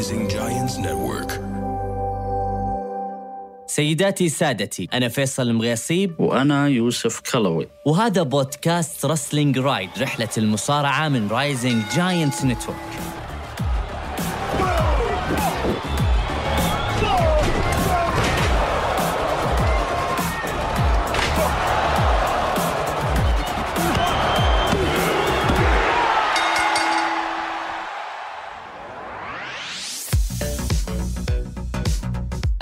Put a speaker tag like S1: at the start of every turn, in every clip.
S1: Rising Giants Network.
S2: سيداتي سادتي أنا فيصل المغيصيب.
S3: وأنا يوسف كلوي.
S2: وهذا بودكاست Wrestling Ride رحلة المصارعة من Rising Giants Network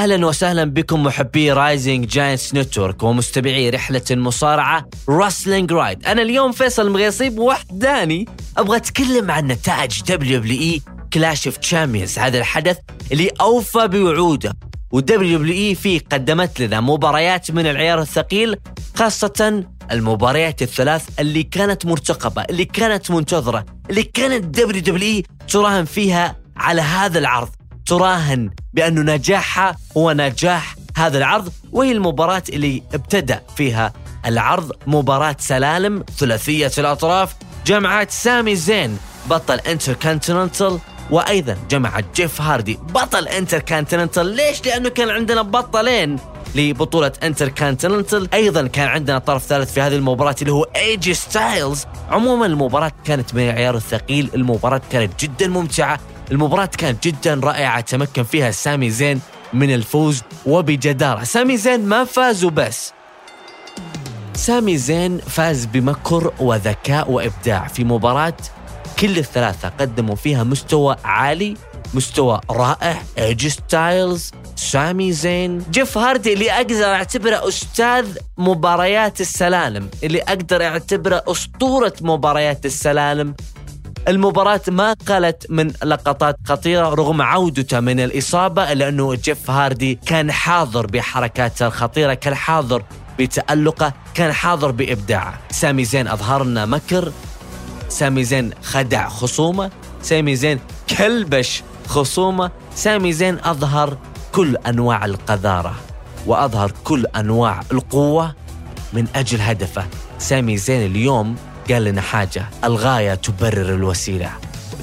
S2: أهلا وسهلا بكم محبي Rising Giants Network ومستمعي رحلة المصارعة Wrestling Ride أنا اليوم فيصل المغيصيب وحداني أبغى أتكلم عن نتائج WWE Clash of Champions هذا الحدث اللي أوفى بوعوده. و WWE فيه قدمت لنا مباريات من العيار الثقيل خاصة المباريات الثلاث اللي كانت مرتقبة اللي كانت منتظرة اللي كانت WWE تراهن فيها على هذا العرض. تراهن بأن نجاحها هو نجاح هذا العرض وهي المباراة اللي ابتدأ فيها العرض. مباراة سلالم ثلاثية الأطراف جمعت سامي زين بطل inter وأيضا جمعت جيف هاردي بطل inter ليش؟ لأنه كان عندنا بطلين لبطولة انتر كانتيننتال أيضا كان عندنا طرف ثالث في هذه المباراة اللي هو AJ Styles عموما المباراة كانت من العيار الثقيل المباراة كانت جدا ممتعة. المباراة كانت جدا رائعة. تمكن فيها سامي زين من الفوز وبجدارة. سامي زين ما فاز وبس. سامي زين فاز بمكر وذكاء وإبداع في مباراة كل الثلاثة قدموا فيها مستوى عالي مستوى رائع. AJ Styles سامي زين جيف هاردي اللي أقدر أعتبره أستاذ مباريات السلالم اللي أقدر أعتبره أسطورة مباريات السلالم. المباراة ما قلت من لقطات خطيرة رغم عودته من الإصابة لأنه جيف هاردي كان حاضر بحركاته الخطيرة كان حاضر بتألقه كان حاضر بإبداعه. سامي زين أظهر لنا مكر سامي زين خدع خصومه سامي زين كلبش خصومه سامي زين أظهر كل أنواع القذارة وأظهر كل أنواع القوة من أجل هدفه. سامي زين اليوم قال لنا حاجة الغاية تبرر الوسيلة.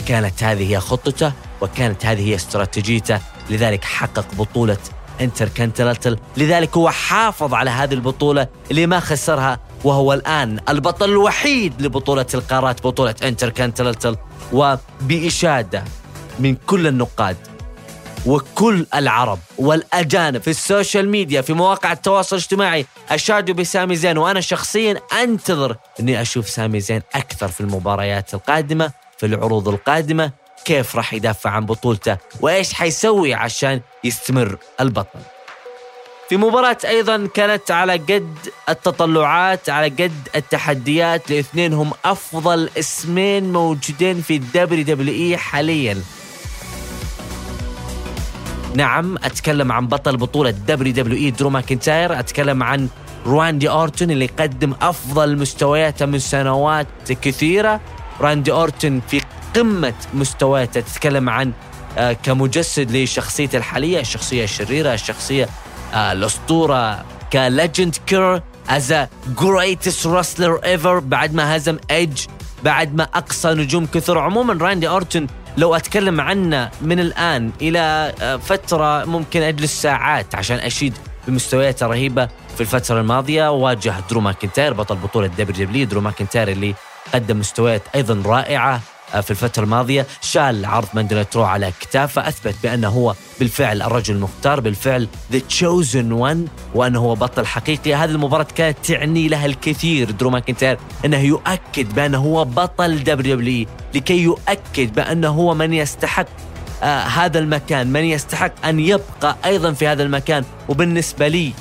S2: كانت هذه هي خطته وكانت هذه هي استراتيجيته لذلك حقق بطولة انتر كانتلتل لذلك هو حافظ على هذه البطولة اللي ما خسرها وهو الآن البطل الوحيد لبطولة القارات بطولة انتر كانتلتل وبإشادة من كل النقاد وكل العرب والأجانب في ال social media في مواقع التواصل الاجتماعي. أشادوا بسامي زين وأنا شخصيا أنتظر أني أشوف سامي زين أكثر في المباريات القادمة في العروض القادمة كيف راح يدافع عن بطولته وإيش حيسوي عشان يستمر البطل. في مباراة أيضا كانت على قد التطلعات على قد التحديات لاثنين هم أفضل اسمين موجودين في الدبليو دبليو إي حاليا. نعم أتكلم عن بطل بطولة دبليو دبليو إي درو ماكنتاير أتكلم عن راندي اورتون اللي قدم أفضل مستوياته من سنوات كثيرة. راندي اورتون في قمة مستوياته تتكلم عن آه، كمجسد لشخصيته الحالية الشخصيه الشريره الشخصيه آه، الأسطورة ك legend killer as greatest wrestler ever بعد ما هزم ايدج بعد ما أقصى نجوم كثر عموما. راندي اورتون لو أتكلم عنه من الآن إلى آه، فترة ممكن أجلس ساعات عشان أشيد بمستوياته الرهيبة في الفترة الماضية. واجه درو ماكنتاير بطل بطولة دبليو دبليو درو ماكنتاير اللي قدم مستويات أيضا رائعة. آه، في الفترة الماضية شال عرض Monday Night Raw على كتافه أثبت بأنه هو بالفعل الرجل المختار بالفعل The Chosen One وأنه هو بطل حقيقي. هذه المباراة كانت تعني له الكثير درو ماكنتاير أنه يؤكد بأنه هو بطل دبليو لكي يؤكد بأنه هو من يستحق آه هذا المكان من يستحق أن يبقى أيضا في هذا المكان. وبالنسبة لي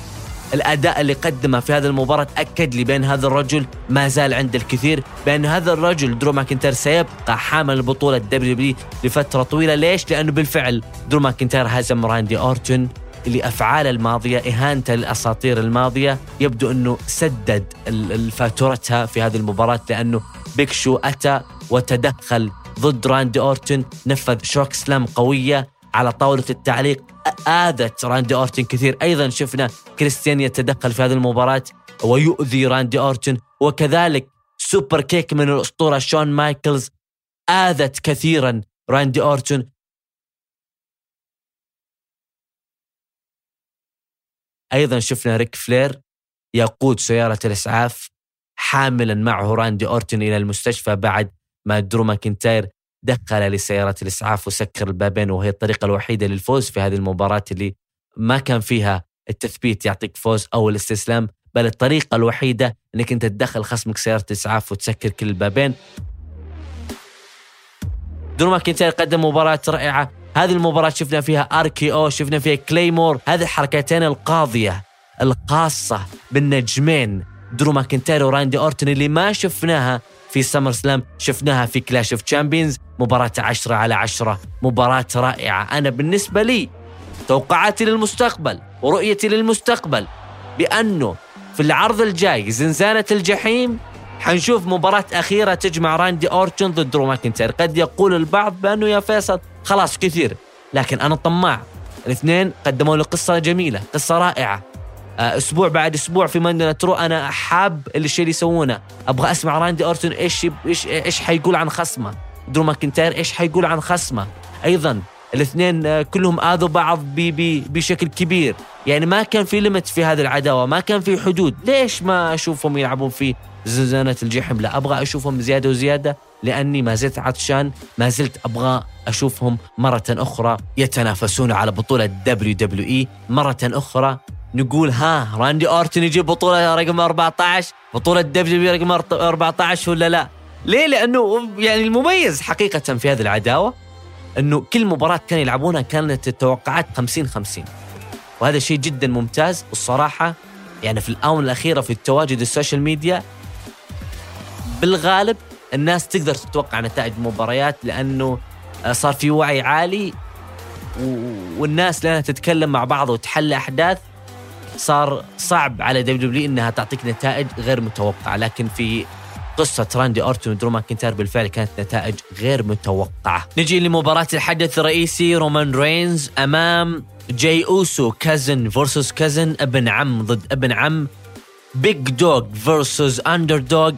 S2: الأداء اللي قدمه في هذه المباراة اكد لي بأن هذا الرجل ما زال عنده الكثير بأن هذا الرجل درو ماكنتاير سيبقى حامل بطولة دبليو دبليو لفترة طويلة. ليش؟ لأنه بالفعل درو ماكنتاير هزم راندي أورتون اللي افعاله الماضية إهانته للأساطير الماضية. يبدو أنه سدد فاتورتها في هذه المباراة لأنه بيج شو أتى وتدخل ضد راندي أورتون نفذ chokeslam قوية. على طاولة التعليق آذت راندي أورتن كثير. أيضا شفنا كريستيان يتدخل في هذه المباراة ويؤذي راندي أورتن. وكذلك superkick من الأسطورة شون مايكلز آذت كثيرا راندي أورتن. أيضا شفنا ريك فلير يقود سيارة الإسعاف حاملا معه راندي أورتن إلى المستشفى بعد ما درو ماكنتاير دخل لسيارة الإسعاف وسكر البابين وهي الطريقة الوحيدة للفوز في هذه المباراة اللي ما كان فيها التثبيت يعطيك فوز أو الاستسلام بل الطريقة الوحيدة إنك أنت تدخل خصمك سيارة اسعاف وتسكر كل البابين. درو ماكنتاير قدم مباراة رائعة. هذه المباراة شفنا فيها RKO شفنا فيها Claymore. هذه الحركتين القاضية الخاصة بالنجمين درو ماكنتاير وراندي أورتن اللي ما شفناها في SummerSlam شفناها في Clash of Champions مباراة عشرة على عشرة. مباراة رائعة. أنا بالنسبة لي توقعاتي للمستقبل ورؤيتي للمستقبل بأنه في العرض الجاي زنزانة الجحيم. حنشوف مباراة أخيرة تجمع راندي أورتون ضد درو ماكنتاير. قد يقول البعض بأنه يا فيصل خلاص كثير. لكن أنا طماع. الاثنين قدموا لي قصة جميلة قصة رائعة. أسبوع بعد أسبوع في Monday Night Raw أنا حاب الشيء اللي يسوونه. أبغى أسمع راندي أورتون إيش إيش إيش حيقول عن خصمه. درو ماكنتاير إيش حيقول عن خصمه. أيضا الاثنين آه، كلهم آذوا بعض بي بي بشكل كبير. يعني ما كان في limit في هذه العداوة ما كان في حدود. ليش ما أشوفهم يلعبون في زنزانة الجحيم لا أبغى أشوفهم زيادة وزيادة لأني ما زلت عطشان ما زلت أبغى أشوفهم مرة أخرى يتنافسون على بطولة دبليو دبليو إي مرة أخرى. نقول ها راندي أورتن يجيب بطولة رقم 14 بطولة دبليو رقم 14 ولا لا؟ ليه؟ لأنه يعني المميز حقيقة في هذه العداوة أنه كل مباراة كانوا يلعبونها كانت التوقعات 50 50 وهذا شيء جدا ممتاز والصراحة يعني في الآونة الأخيرة في التواجد ال social media بالغالب الناس تقدر تتوقع نتائج المباريات لأنه صار في وعي عالي والناس لأنها تتكلم مع بعض وتحلل أحداث. صار صعب على دبليو دبليو إنها تعطيك نتائج غير متوقعة لكن في قصة راندي أورتون ودرو ماكنتاير بالفعل كانت نتائج غير متوقعة. نجي لمباراة الحدث الرئيسي رومان رينز أمام جاي أوسو cousin versus cousin ابن عم ضد ابن عم big dog versus underdog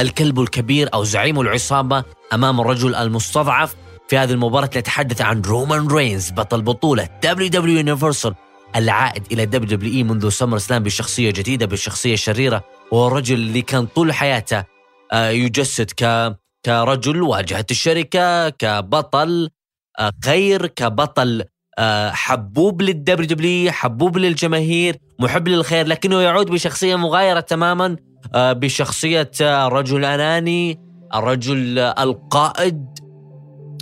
S2: الكلب الكبير أو زعيم العصابة أمام الرجل المستضعف. في هذه المباراة نتحدث عن رومان رينز بطل بطولة دبليو دبليو Universal العائد إلى دبليو دبليو إي منذ SummerSlam بشخصية جديدة بشخصية شريرة وهو الرجل اللي كان طول حياته آه، يجسد ك كرجل واجهت الشركة كبطل غير آه، كبطل آه، حبوب للدبليو دبليو حبوب للجماهير محب للخير لكنه يعود بشخصية مغايرة تماما بشخصية الرجل الأناني الرجل القائد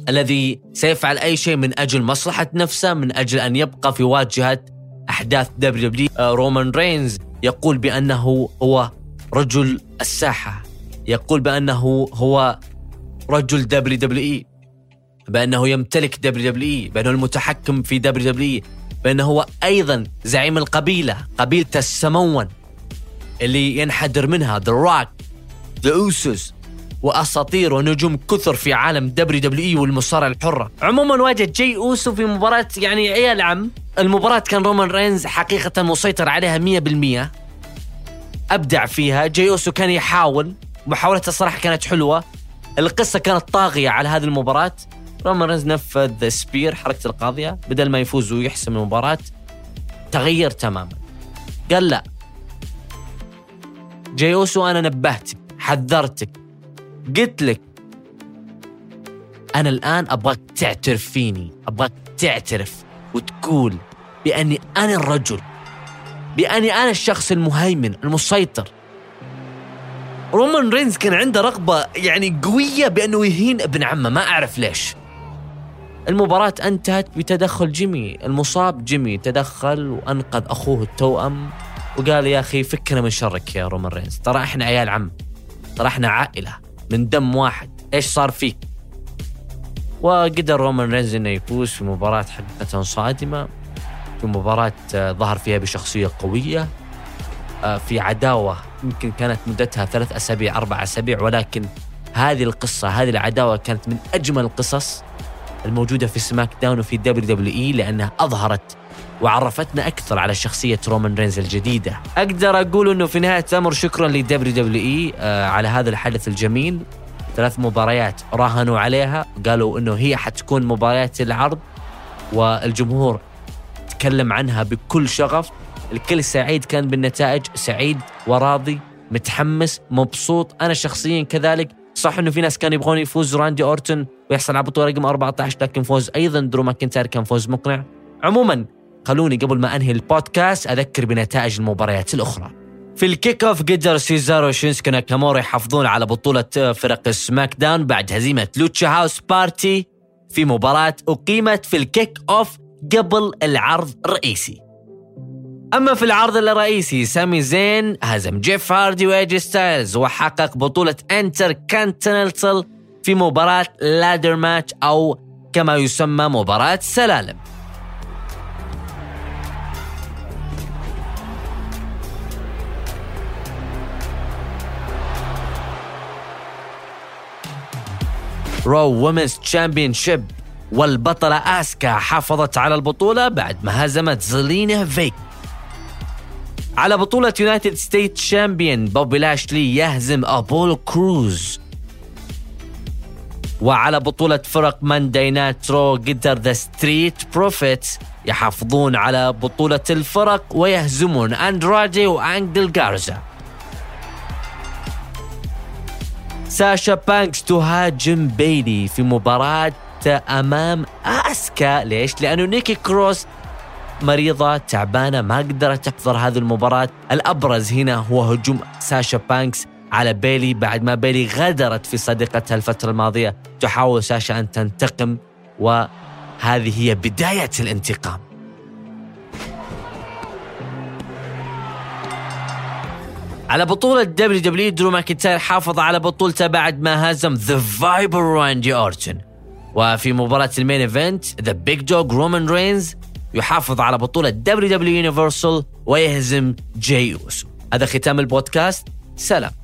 S2: الذي سيفعل أي شيء من أجل مصلحة نفسه من أجل أن يبقى في واجهة أحداث دبليو دبليو رومان رينز يقول بأنه هو رجل الساحة يقول بأنه هو رجل دبليو دبليو إي بأنه يمتلك دبليو دبليو إي بأنه المتحكم في دبليو دبليو إي بأنه هو أيضا زعيم القبيلة قبيلة السموان اللي ينحدر منها ذا روك ذا اوسوس وأساطير ونجوم كثر في عالم دبليو دبليو إي والمصارعه الحرة. عموما واجه جاي أوسو في مباراة يعني عيال عم. المباراة كان رومان رينز حقيقة مسيطر عليها 100% أبدع فيها. جاي أوسو كان يحاول. محاولته الصراحه كانت حلوة. القصة كانت طاغية على هذه المباراة. رومان رينز نفذ spear حركة القاضية بدل ما يفوز ويحسم المباراة. تغير تماما. قال لا. جيوسو أنا نبهتك حذرتك. قلت لك أنا الآن أبغاك تعترف فيني أبغاك تعترف وتقول بأني أنا الرجل بأني أنا الشخص المهيمن المسيطر. رومان رينز كان عنده رغبة يعني قوية بأنه يهين ابن عمه ما أعرف ليش. المباراة أنتهت بتدخل جيمي المصاب جيمي تدخل وأنقذ أخوه التوأم وقال يا أخي فكنا من شرك يا رومان رينز ترى إحنا عيال عم ترى إحنا عائلة. من دم واحد. إيش صار فيك؟ وقدر رومان رينز إنه يفوز في مباراة حقيقه صادمة في مباراة آه، ظهر فيها بشخصية قوية آه، في عداوة يمكن كانت مدتها ثلاث أسابيع أربع أسابيع ولكن هذه القصة هذه العداوة كانت من أجمل القصص. الموجودة في سماك داون وفي دبليو دبليو إي لأنها أظهرت وعرفتنا أكثر على شخصية رومان رينز الجديدة. أقدر أقول إنه في نهاية الامر شكرا لدبليو دبليو إي آه، على هذا الحدث الجميل. ثلاث مباريات راهنوا عليها قالوا إنه هي حتكون مباريات العرض والجمهور تكلم عنها بكل شغف الكل سعيد كان بالنتائج سعيد وراضي متحمس مبسوط أنا شخصيا كذلك صح إنه في ناس كانوا يبغون يفوز راندي اورتون ويحصل على بطولة رقم 14 لكن فوز أيضا درو ماكنتاير كان فوز مقنع. عموما خلوني قبل ما أنهي البودكاست أذكر بنتائج المباريات الأخرى. في ال kick off قدر سيزارو وشينسكي ناكامورا يحافظون على بطولة فرق سماك داون بعد هزيمة لوتشا هاوس بارتي في مباراة أقيمت في ال kick off قبل العرض الرئيسي. أما في العرض الرئيسي سامي زين هزم جيف هاردي وإيجي ستايلز وحقق بطولة انتر كانتينلتل في مباراة ladder match أو كما يسمى مباراة سلالم. Raw Women's Champion والبطلة آسكا حافظت على البطولة بعد ما هزمت زلينا فيك. على بطولة United States Champion بوبي لاشلي يهزم أبولو كروز وعلى بطولة فرق Monday Night Raw قدر The Street Profits يحافظون على بطولة الفرق ويهزمون أندرادي وأنجل جارزا ساشا بانكس تهاجم بيلي في مباراة أمام أسكا. ليش؟ لأنه نيكي كروس مريضة تعبانة ما قدرت تحضر هذه المباراة. الأبرز هنا هو هجوم ساشا بانكس على بيلي بعد ما بيلي غدرت في صديقتها الفترة الماضية. تحاول ساشا أن تنتقم وهذه هي بداية الانتقام. على بطولة دبليو دبليو درو ماكنتاير حافظ على بطولته بعد ما هزم The Viper راندي اورتون وفي مباراة ال main event The Big Dog رومان رينز يحافظ على بطولة دبليو دبليو Universal ويهزم جاي اوسو هذا ختام البودكاست. سلام.